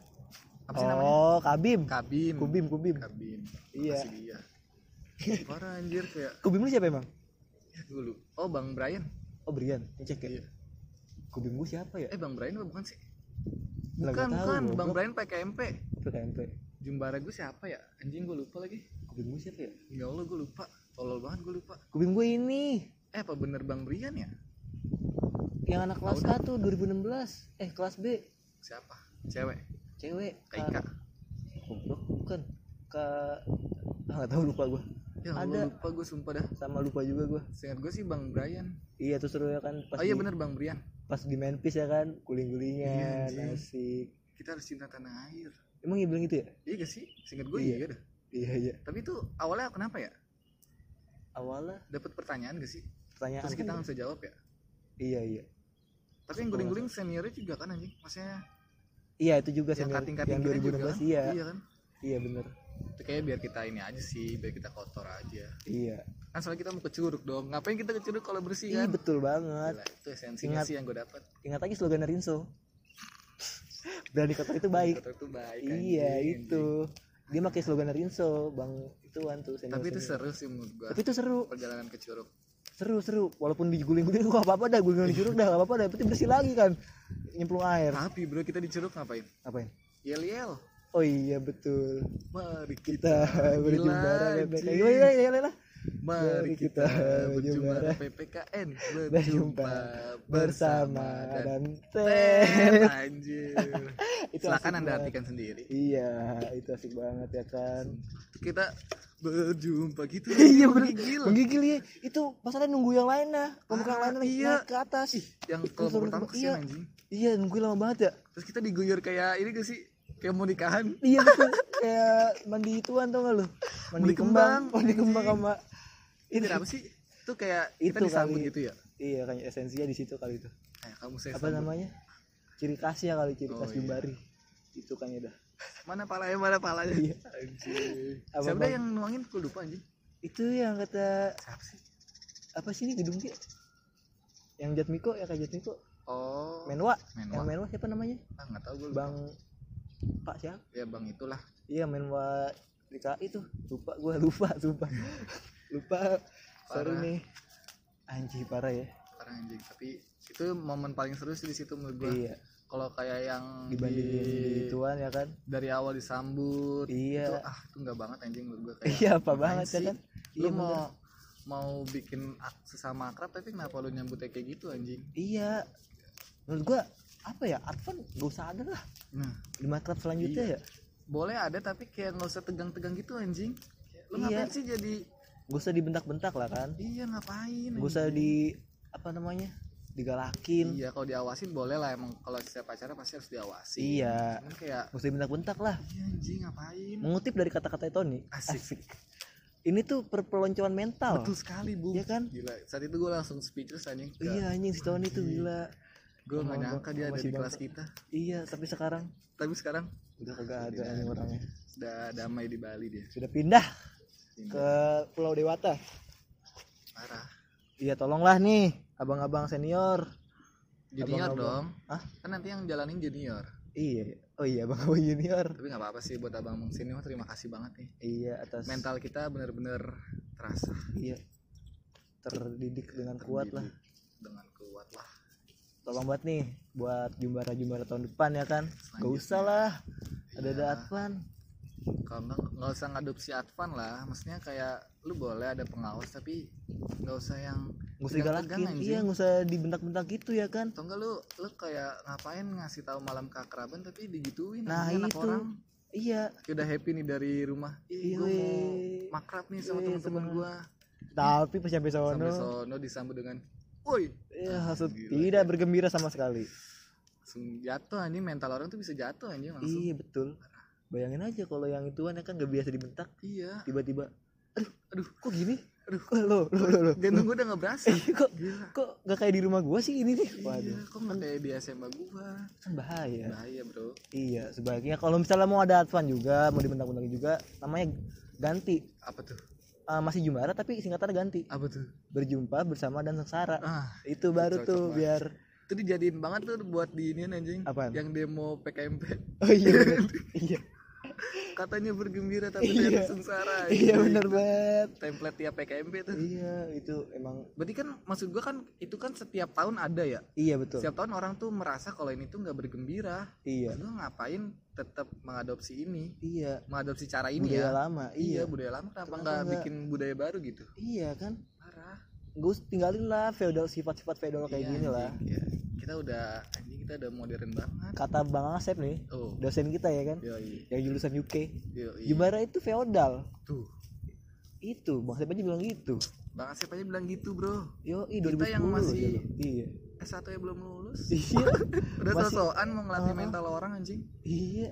Apa sih namanya? Oh kabim. Kabim. Kubim kubim. Kabim. Iya. Kasih dia. Parah anjir kayak. Kubim lu siapa emang? Ya gue oh bang Brian. Oh Brian. Ngecek ya? Iya. Kubim gue siapa ya? Eh bang Brian bukan sih Bukan tahu, bukan. Bang. Brian pakai KMP itu KMP jumbara gue siapa ya? Anjing gue lupa lagi. Kubim gue siapa ya? Ya Allah gue lupa. Tolol banget gue lupa. Kubim gue ini. Eh apa bener bang Brian ya? Yang anak kelas 1 2016 eh kelas B. Siapa? Cewek? Cewek Kak. Ika. Goblok bukan. Ke ah, nggak tahu lupa gue ya Allah Ada. lupa gue sumpah dah. Sama lupa juga gue seingat gue sih bang Brian. Iya terus seru ya kan pas oh iya bener bang Brian pas di menpis ya kan guling gulingan Iya, anjing. asik. Kita harus cinta tanah air. Emang iya bilang gitu ya? Iya gak sih? Seingat gue Iya. iya. dah. Iya iya. Tapi itu awalnya kenapa ya? Awalnya? Dapat pertanyaan gak sih? Pertanyaan terus kita kan nggak bisa jawab ya? Iya iya. Tapi yang guling-guling seniornya juga kan anjing? Maksudnya iya itu juga yang senior yang kita juga 2016 kan iya. Iya kan? Iya bener itu kayak biar kita ini aja sih biar kita kotor aja. Iya. Kan soalnya kita mau ke curug dong. Ngapain kita ke curug kalau bersih iya kan? betul banget. Gila, itu esensinya Ingat. sih yang gue dapat ingat lagi slogan Rinso berani kotor itu baik. Kotor itu baik iya anjing, itu. Dia pakai slogan Rinso bang ituan tuh anjing. senior tapi itu seru sih menurut gue tapi itu seru. Perjalanan ke curug seru seru. Walaupun diguling-guling gua apa apa dah guling di curug dah gak apa apa dah penting bersih lagi kan. Nyemplung air. Tapi bro kita di curug ngapain? Apain yel yel oh iya betul mari kita kita berjumbara Gila, PPK anjing. gimana ya lah Mari kita berjumbara PPKN berjumpa berjumpa bersama dan teh anjir. itu Silakan Anda artikan sendiri. iya itu asik banget ya kan Kita berjumpa gitu. iya bener Menggigil. menggigil ya itu masalahnya nunggu yang lain nah kelompok yang Ah, lain iya. naik ke atas Yang kelompok pertama kesian Iya. anjing. iya nungguin lama banget ya Terus kita diguyur kayak ini gak sih? Kayak mau nikahan. iya betul kayak mandi ituan tau gak lu mandi Mandi kembang kembang, mandi kembang sama Ini apa sih? Itu kayak kita Itu disambut kali. gitu ya. iya kayaknya esensinya di situ kali itu Kayak kamu saya apa sambut. namanya ciri khasnya kali ciri Oh, khas iya. Jumbari itu kayaknya dah Mana palanya, mana palanya. Iya. Siapa Bang? yang nuangin? Gue lupa anjing. itu yang kata Siapa sih? apa sih ini gedung dia yang Jatmiko ya kayak Jatmiko Oh. Menwa Menwa. yang Menwa siapa namanya Ah, nggak tahu gue. Bang. Bang Pak siapa? Ya bang itulah. iya Menwa DKI tuh lupa gue lupa lupa. Sorry Parah. nih. Anjing parah ya. Parah anjing. Tapi itu momen paling seru sih di situ menurut gue. iya. Kalau kayak yang dibandingin di- gituan ya kan? dari awal disambut itu iya ah itu nggak banget anjing menurut gue kayak. Iya apa banget ya kan? Lu iya mau bener. mau bikin sesama akrab tapi kenapa lu nyambutnya kayak gitu anjing? Iya. Menurut gua apa ya? Advan gak usah ada lah. Nah. Di makrab selanjutnya Iya. ya? Boleh ada tapi kayak nggak usah tegang-tegang gitu anjing. Lu Iya. ngapain sih jadi gak usah dibentak-bentak lah kan? Iya ngapain gak usah di apa namanya? Digalakin. Iya kalau diawasin boleh lah emang kalau setiap acara pasti harus diawasi iya. Cuman kayak gak usah dibentak-bentak lah. Iya anjing ngapain? Mengutip dari kata-kata Tony. Asik. ini tuh perpeloncoan mental. Betul sekali bu. Iya kan? gila. Saat itu gue langsung speechless anjing. Iya anjing si Tony tuh gila gue nggak nyangka dia ada di kelas kita. Iya tapi sekarang? Tapi sekarang? Udah kagak ada anjing orangnya. Sudah damai di Bali dia. Sudah pindah ke Pulau Dewata. Parah. Iya tolonglah nih abang-abang senior. Junior Abang-abang. dong. Hah? kan nanti yang jalanin junior. Iya. Oh iya abang-abang junior. Tapi nggak apa-apa sih buat abang senior terima kasih banget nih. Iya atas mental kita bener-bener terasa. Iya. Terdidik dengan kuat lah terdidik dengan kuat lah tolong buat nih buat jumbara-jumbara tahun depan ya kan? Gak usah lah. Ada ada Iya. Advan. Kalau nggak nggak usah ngadopsi Advan lah. Maksudnya kayak lu boleh ada pengawas tapi nggak usah yang gak usah digalakin. iya gak usah dibentak-bentak gitu ya kan? Atau enggak lu lu kayak ngapain ngasih tahu malam keakraban tapi digituin Nah, anak itu. orang? Iya. Udah happy nih dari rumah. Iya, gue mau makrab nih sama Iya, teman-teman gua. Tapi pas sampai sono. sampai sono disambut dengan woi. Ya Gila. tidak bergembira sama sekali. Langsung jatuh anjing. Mental orang tuh bisa jatuh anjing langsung. Iya betul. Bayangin aja kalau yang ituan ya kan gak biasa dibentak. Iya. Tiba-tiba aduh aduh. kok gini? Aduh. Kok lo lo lo lo. Jantung gua udah nggak berasa. Eh, kok Gila. kok gak kayak di rumah gua sih ini nih? Iya, waduh. kok nggak kayak di SMA gua? Kan bahaya. Bahaya bro. Iya sebaiknya kalau misalnya mau ada advan juga mau dibentak-bentak juga namanya ganti. Apa tuh Eh, masih jumbara tapi singkatannya ganti. Apa tuh? Berjumpa bersama dan sengsara. Ah itu baru cocok tuh banget. biar itu dijadiin banget tuh buat di ini anjing. Apaan? yang demo PKMP oh iya iya katanya bergembira tapi Iya. sengsara iya bener banget. Template tiap PKMP tuh. Iya itu emang berarti kan maksud gua kan itu kan setiap tahun ada ya? Iya betul. Setiap tahun orang tuh merasa kalau ini tuh nggak bergembira. Iya. Maksud gua ngapain tetap mengadopsi ini? Iya. Mengadopsi cara ini budaya ya? lama iya iya. budaya lama kenapa nggak bikin budaya baru gitu? Iya kan? Parah. Gue tinggalin lah feodal sifat-sifat feodal kayak Iya, gini lah. Iya. Kita udah anjing kita udah modern banget. Kata bang Asep nih oh. dosen kita ya kan? Yoi. Yang jurusan UK yoi. Jumbara itu feodal. Tuh. Itu bang Asep aja bilang gitu. Bang Asep aja bilang gitu bro. Yo i Kita 2010 yang masih- iya. S1 ya belum lulus. Iya. Udah sosokan mau ngelatih Ah. mental orang anjing. Iya.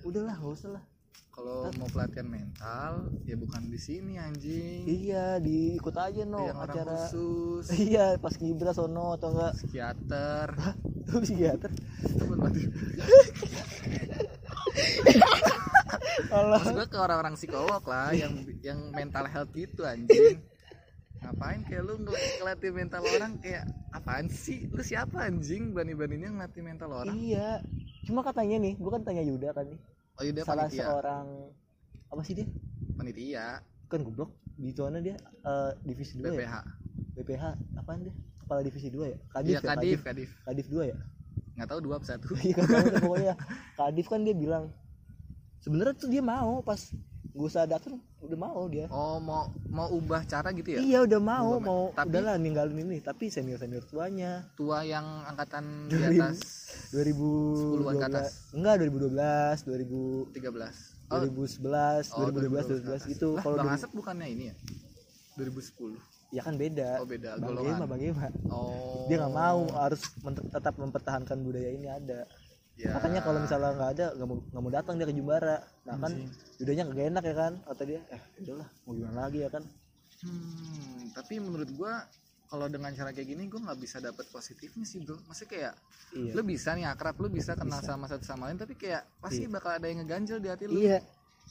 Udahlah gak usah lah kalau mau pelatihan mental ya bukan di sini anjing. Iya diikut aja Di no yang acara. khusus. Iya pas kibra sono atau enggak? Psikiater. Tuh psikiater? Itu mati Allah Maksud gue ke orang-orang psikolog lah yang yang mental health gitu anjing. Ngapain kayak lu ngel- ngelatih mental orang kayak apaan sih? Lu siapa anjing? Berani-beraninya ngelatih mental orang. Iya. Cuma katanya nih gua kan tanya Yuda kan nih oh iya dia salah panitia. seorang apa sih dia? Panitia. Kan goblok di mana dia eh, divisi 2 ya? BPH BPH apaan dia? Kepala divisi 2 ya? Kadif iya ya kadif kadif. Kadif. 2 ya? Nggak tahu dua apa satu. Iya pokoknya. Kadif kan dia bilang sebenarnya tuh dia mau pas gue usah datang udah mau dia. Oh mau mau ubah cara gitu ya? Iya udah mau Ubah- mau. Tapi- udahlah ninggalin ini. Tapi senior senior tuanya. Tua yang angkatan di 2000. atas 2012 10-an ke atas. enggak 2012 2000 13 oh, 2011 oh, 2012 2012 gitu. Lah, kalau Bang Asep bukannya ini ya? 2010 ya kan beda. Oh beda. Bang Gema oh. Dia nggak mau harus tetap mempertahankan budaya ini ada Ya. makanya kalau misalnya nggak ada nggak mau nggak mau datang dia ke Jumbara nah kan Anjing. judanya nggak enak ya kan kata dia eh udahlah mau gimana lagi ya kan Hmm, tapi menurut gua kalau dengan cara kayak gini gua nggak bisa dapet positifnya sih bro. Maksudnya kayak iya lu bisa nih akrab, lu bisa kenal Bisa. sama satu sama lain, tapi kayak pasti Iya. bakal ada yang ngeganjel di hati lu. iya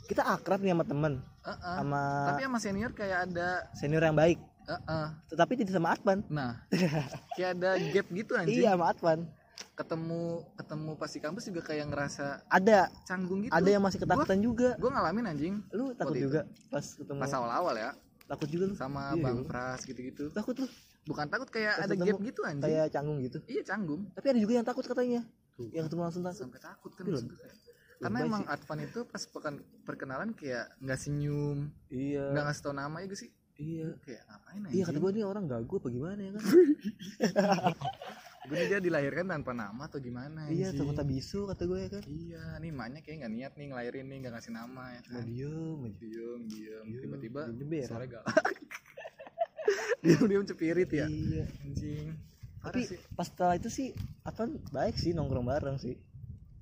kita akrab nih sama temen Heeh. sama Tapi sama senior kayak ada, senior yang baik heeh. tetapi tidak sama Advan nah, kayak ada gap gitu anjing. iya sama Advan Ketemu ketemu pas di kampus juga kayak ngerasa ada. canggung gitu. ada yang masih ketakutan juga. Gua ngalamin anjing. Lu takut Waktu itu. juga pas ketemu pas awal-awal ya, takut juga lu. Sama Iya, Bang iya. Pras gitu-gitu. takut lu. Bukan takut kayak Pas ada ketemu gap gitu anjing. kayak canggung gitu. Iya canggung. tapi ada juga yang takut katanya. Tuh, yang ketemu langsung takut. Sampai takut kan gue karena lebay emang sih. Advan itu pas pekan perkenalan kayak nggak senyum iya. nggak ngasih tau nama ya gak sih? Iya. Kayak ngapain aja iya kata gue ini orang gagu apa gimana ya kan gue nih dia dilahirkan tanpa nama atau gimana iya anjing. takut bisu kata gue ya kan? Iya nih maknya kayak nggak niat nih ngelahirin nih nggak ngasih nama ya kan? Diem aja. Diem diem. Diem, tiba-tiba suara galak diem diem cepirit ya? Iya. Anjing. Tapi sih. pas setelah itu sih apa baik sih nongkrong bareng sih.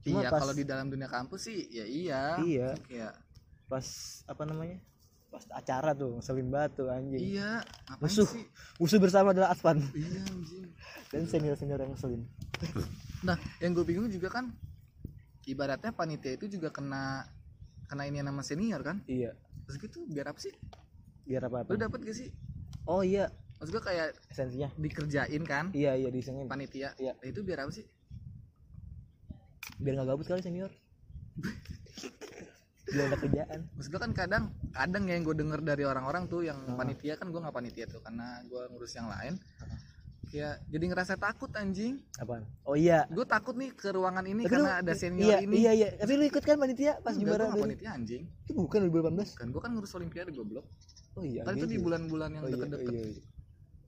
Cuma iya pas kalau di dalam dunia kampus sih ya iya. Iya. kayak pas apa namanya pas acara tuh ngeselin banget tuh anjing. Iya Musuh. sih? musuh bersama adalah Advan iya anjing. Dan senior senior yang ngeselin. Nah yang gue bingung juga kan ibaratnya panitia itu juga kena kena ini nama senior kan? Iya. Terus gitu biar apa sih? Biar apa lu apa dapet gak sih? Oh iya. Maksud gue kayak esensinya. dikerjain kan? Iya iya disengin. Panitia. Iya. Nah, itu biar apa sih? Biar nggak gabut kali senior biar ada kerjaan. Maksud gue kan kadang kadang ya yang gue denger dari orang-orang tuh yang Ah. panitia kan gue nggak panitia tuh karena gue ngurus yang lain. Ya jadi ngerasa takut anjing. Apaan? Oh iya. Gue takut nih ke ruangan ini Tapi karena lu- ada senior iya, ini. iya iya. Tapi lu ikut kan panitia pas Enggak, juara dari panitia anjing. Itu bukan 2018 kan gue kan ngurus olimpiade goblok. Oh iya kan itu di bulan-bulan yang oh, iya, deket-deket. iya, iya.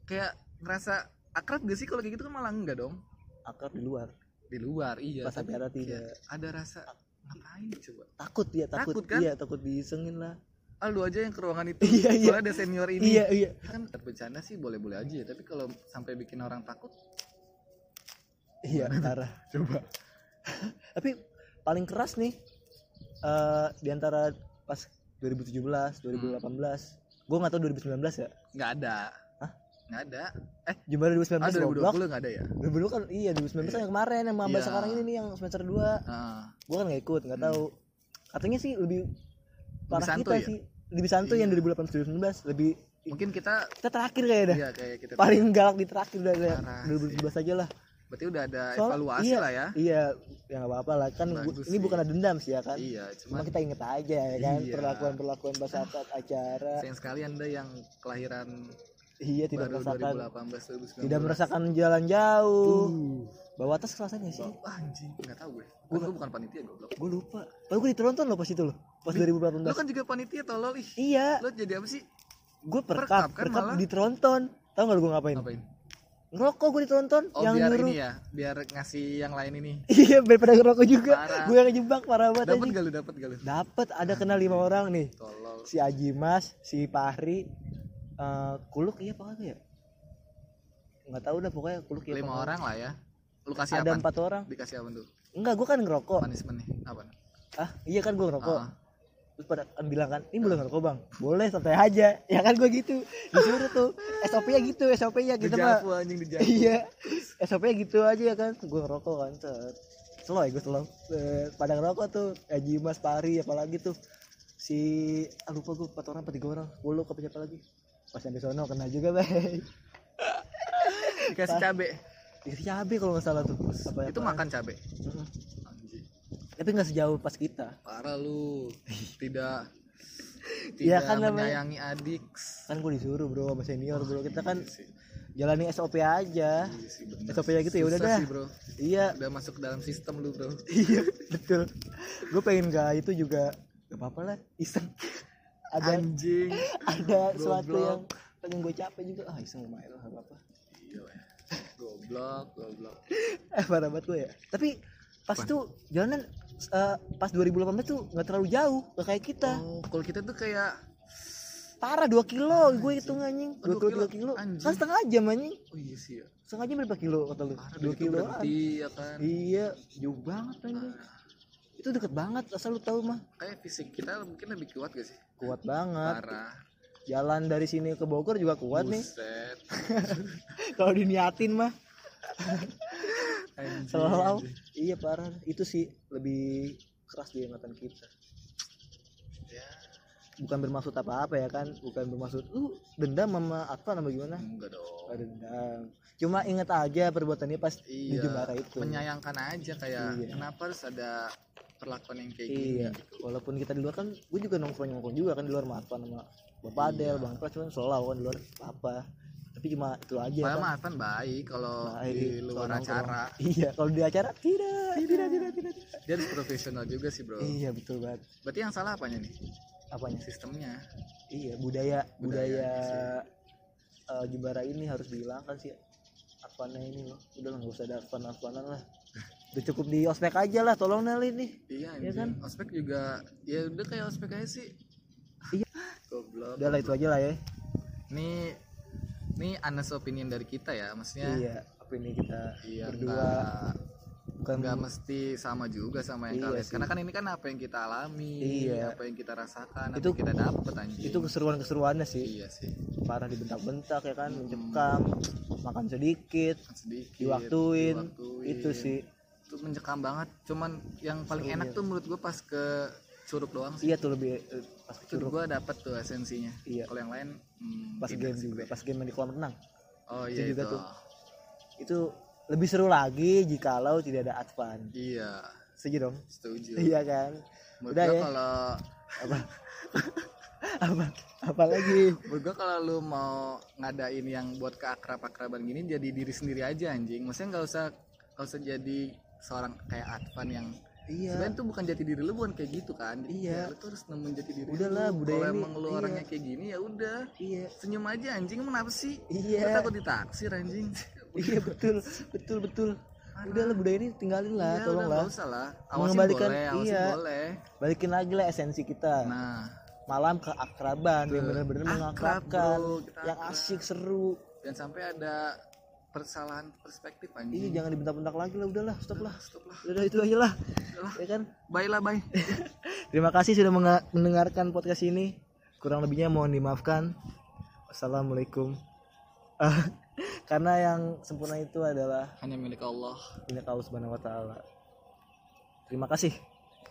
kayak ngerasa akrab gak sih kalau kayak gitu? Kan malah enggak dong. Akrab di luar. Di luar iya. Pas tapi kayak tidak. ada rasa ngapain coba? Takut ya takut, Takut kan? iya takut disengin lah. Ah lu aja yang ke ruangan itu. Iya, iya. ada senior ini. Iya iya. Kan bercanda sih boleh-boleh aja ya. Tapi kalau sampai bikin orang takut iya parah. Coba. Tapi paling keras nih eh di antara pas 2017 2018 gue nggak tahu 2019 ya. Nggak ada? Nggak ada. Eh juara 2019 ah goblok. 2020 nggak ada ya? 2020 kan iya 2019 kan yang kemarin yang maba Iya. sekarang ini nih yang semester 2 Ah, gue kan nggak ikut nggak tahu. Katanya sih lebih parah kita ya? sih. Lebih santuy yang Iya. 2018 2019 lebih mungkin kita kita terakhir kayak dah. Iya kayak kita paling galak di terakhir udah kayak Parah 2017 aja lah. Berarti udah ada Soal- evaluasi iya, lah ya? iya ya nggak apa-apa lah. Kan gua- ini bukan ada dendam sih ya kan? Iya cuma kita inget aja ya kan Iya. perlakuan perlakuan pas saat acara. sayang sekali anda yang kelahiran iya tidak baru merasakan. 2018 2019 tidak merasakan jalan jauh. Uh. bawa tas rasanya sih. Wah, anjing. Nggak tahu gue. Gue gue bukan panitia goblok. Gue lupa. Padahal gue ditonton loh pas itu loh. Pas lu 2018 kan juga panitia tolol. Ih. Iya. Lo jadi apa sih? Gue Perkap. Perkap kan perkap malah. ditonton. Tau gak lu gue ngapain? Ngapain? Ngerokok gue ditonton. Oh yang biar nyuruh. ini ya biar ngasih yang lain ini. Iya daripada ngerokok juga. Parah. gue yang ngejebak parah banget dapat gak lu? Dapat gak lu? Dapet. Ada kena lima orang nih. Tolol. Si Aji Mas si Pahri eh, kuluk iya apa kagak ya. Nggak tahu dah pokoknya kuluk ya lima orang lah ya. Lu kasih ada apa empat orang. Dikasih apa tuh? Enggak gue kan ngerokok. Punishment nih apa ah iya kan gue ngerokok. Ah. terus pada kan bilang kan ini boleh ngerokok bang? Boleh santai aja. Ya kan gue gitu. Disuruh tuh SOP nya gitu SOP nya gitu mah anjing dejavu iya SOP nya gitu aja ya kan. Gue ngerokok kan set. Slow ya gue slow. Eh, pada ngerokok tuh Haji Mas Pari apalagi tuh. Si ah, lupa gue empat orang apa tiga orang. Gue lupa siapa lagi pas sampai sono kena juga bay. Dikasih cabe. Dikasih cabe kalau nggak salah tuh. Apa itu makan cabe? Anjing tapi nggak sejauh pas kita. Parah lu. Tidak. Ya tidak kan namanya- menyayangi adik. Kan gue disuruh bro sama senior bro. Kita kan Iya jalani SOP aja. Iya sih. SOP nya gitu ya udah dah. sih, bro. Iya. Udah masuk dalam sistem lu bro. Iya betul. Gue pengen gak itu juga gak apa-apa lah. Iseng ada anjing. ada sesuatu yang pengen gue capek juga. Ah iseng lumayan lah gak apa-apa. Iya goblok goblok. Eh parah banget gue ya. Tapi pas itu jalanan eh, pas 2018 tuh nggak terlalu jauh gak kayak kita. Oh kalau kita tuh kayak parah 2 kilo gue hitung anjing. 2 dua kilo 2 kilo. Anjing. kan setengah jam anjing. Oh iya sih ya. Setengah jam berapa kilo kata lu? Parah 2 dari itu kilo berhenti ya kan? Iya jauh banget anjing. Parah. Itu deket banget asal lu tahu mah. Kayak fisik kita mungkin lebih kuat gak sih? Kuat banget. Parah. Jalan dari sini ke Bogor juga kuat nih. Buset. kalau diniatin mah. Selalu. Iya parah. Itu sih lebih keras di ingatan kita. Ya. Bukan bermaksud apa-apa ya kan? Bukan bermaksud lu dendam sama apa nama gimana? Enggak dong. Gak dendam. Cuma ingat aja perbuatannya pas di iya Jembara itu. Menyayangkan aja kayak Iya. kenapa harus ada perlakuan yang kayak iya gini gitu. walaupun kita di luar kan gue juga nongkrong nongkrong juga kan di luar Marfa sama Bapak Adel Iya. Bang Pras cuman selalu kan di luar apa. Tapi cuma itu aja. Padahal kan mah Advan baik kalau di luar acara. Iya kalau di acara tidak tidak. tidak tidak, tidak. dia harus profesional juga sih bro. Iya betul banget. Berarti yang salah apanya nih? Apanya? Sistemnya. Iya budaya budaya, Budaya, eh, Jembara ini harus dihilangkan sih Advannya ini loh. Udah nggak usah ada Advan Advanan lah udah cukup di ospek aja lah tolong Nel ini iya anjing. kan? ospek juga ya udah kayak ospek aja sih Iya. goblok udah lah itu aja lah ya ini ini honest opinion dari kita ya maksudnya iya apa ini kita iya berdua nggak bukan nggak mesti sama juga sama yang Iya kalian sih. karena kan ini kan apa yang kita alami Iya. apa yang kita rasakan apa Itu- yang kita dapat anjing itu keseruan keseruannya sih iya sih parah dibentak-bentak ya kan Hmm. mencekam makan sedikit sedikit diwaktuin, diwaktuin. itu sih itu mencekam banget. Cuman yang paling enak tuh menurut gue pas ke curug doang sih. Iya tuh lebih eh, pas itu curug. gue dapet tuh esensinya. Iya. Kalau yang lain hmm, pas game juga pas game di kolam renang. Oh itu iya juga itu. tuh. itu lebih seru lagi jikalau tidak ada advan. Iya. Setuju dong? Setuju. Iya kan? Menurut udah ya. kalau apa? Apa? Apa lagi? Menurut gue kalau lu mau ngadain yang buat keakrab-akraban gini jadi diri sendiri aja anjing. Maksudnya nggak usah nggak usah jadi seorang kayak Advan yang iya. sebenarnya tuh bukan jati diri lu bukan kayak gitu kan? Iya. ya lu tuh harus nemuin jati diri Udahlah, lu. budaya kalau ini, emang lu iya. orangnya kayak gini ya udah. Iya. Senyum aja anjing emang apa sih? Lu iya takut ditaksir anjing. Iya betul. Betul betul. Udah lah budaya ini tinggalin lah Iya, tolong udah, lah usah lah. Awasin Mengembalikan- boleh awasin iya. boleh. Balikin lagi lah esensi kita. Nah. Malam keakraban yang Betul. benar-benar Akrab, mengakrabkan yang akrab. asik seru. Dan sampai ada persalahan perspektif Iya anjing jangan dibentak-bentak lagi lah udahlah stop lah. stop lah. Udah itu aja lah. Ya kan? Bye lah bye. Terima kasih sudah mendengarkan podcast ini. Kurang lebihnya mohon dimaafkan. Wassalamualaikum. Ah, karena yang sempurna itu adalah hanya milik Allah. milik Allah subhanahu wa taala. Terima kasih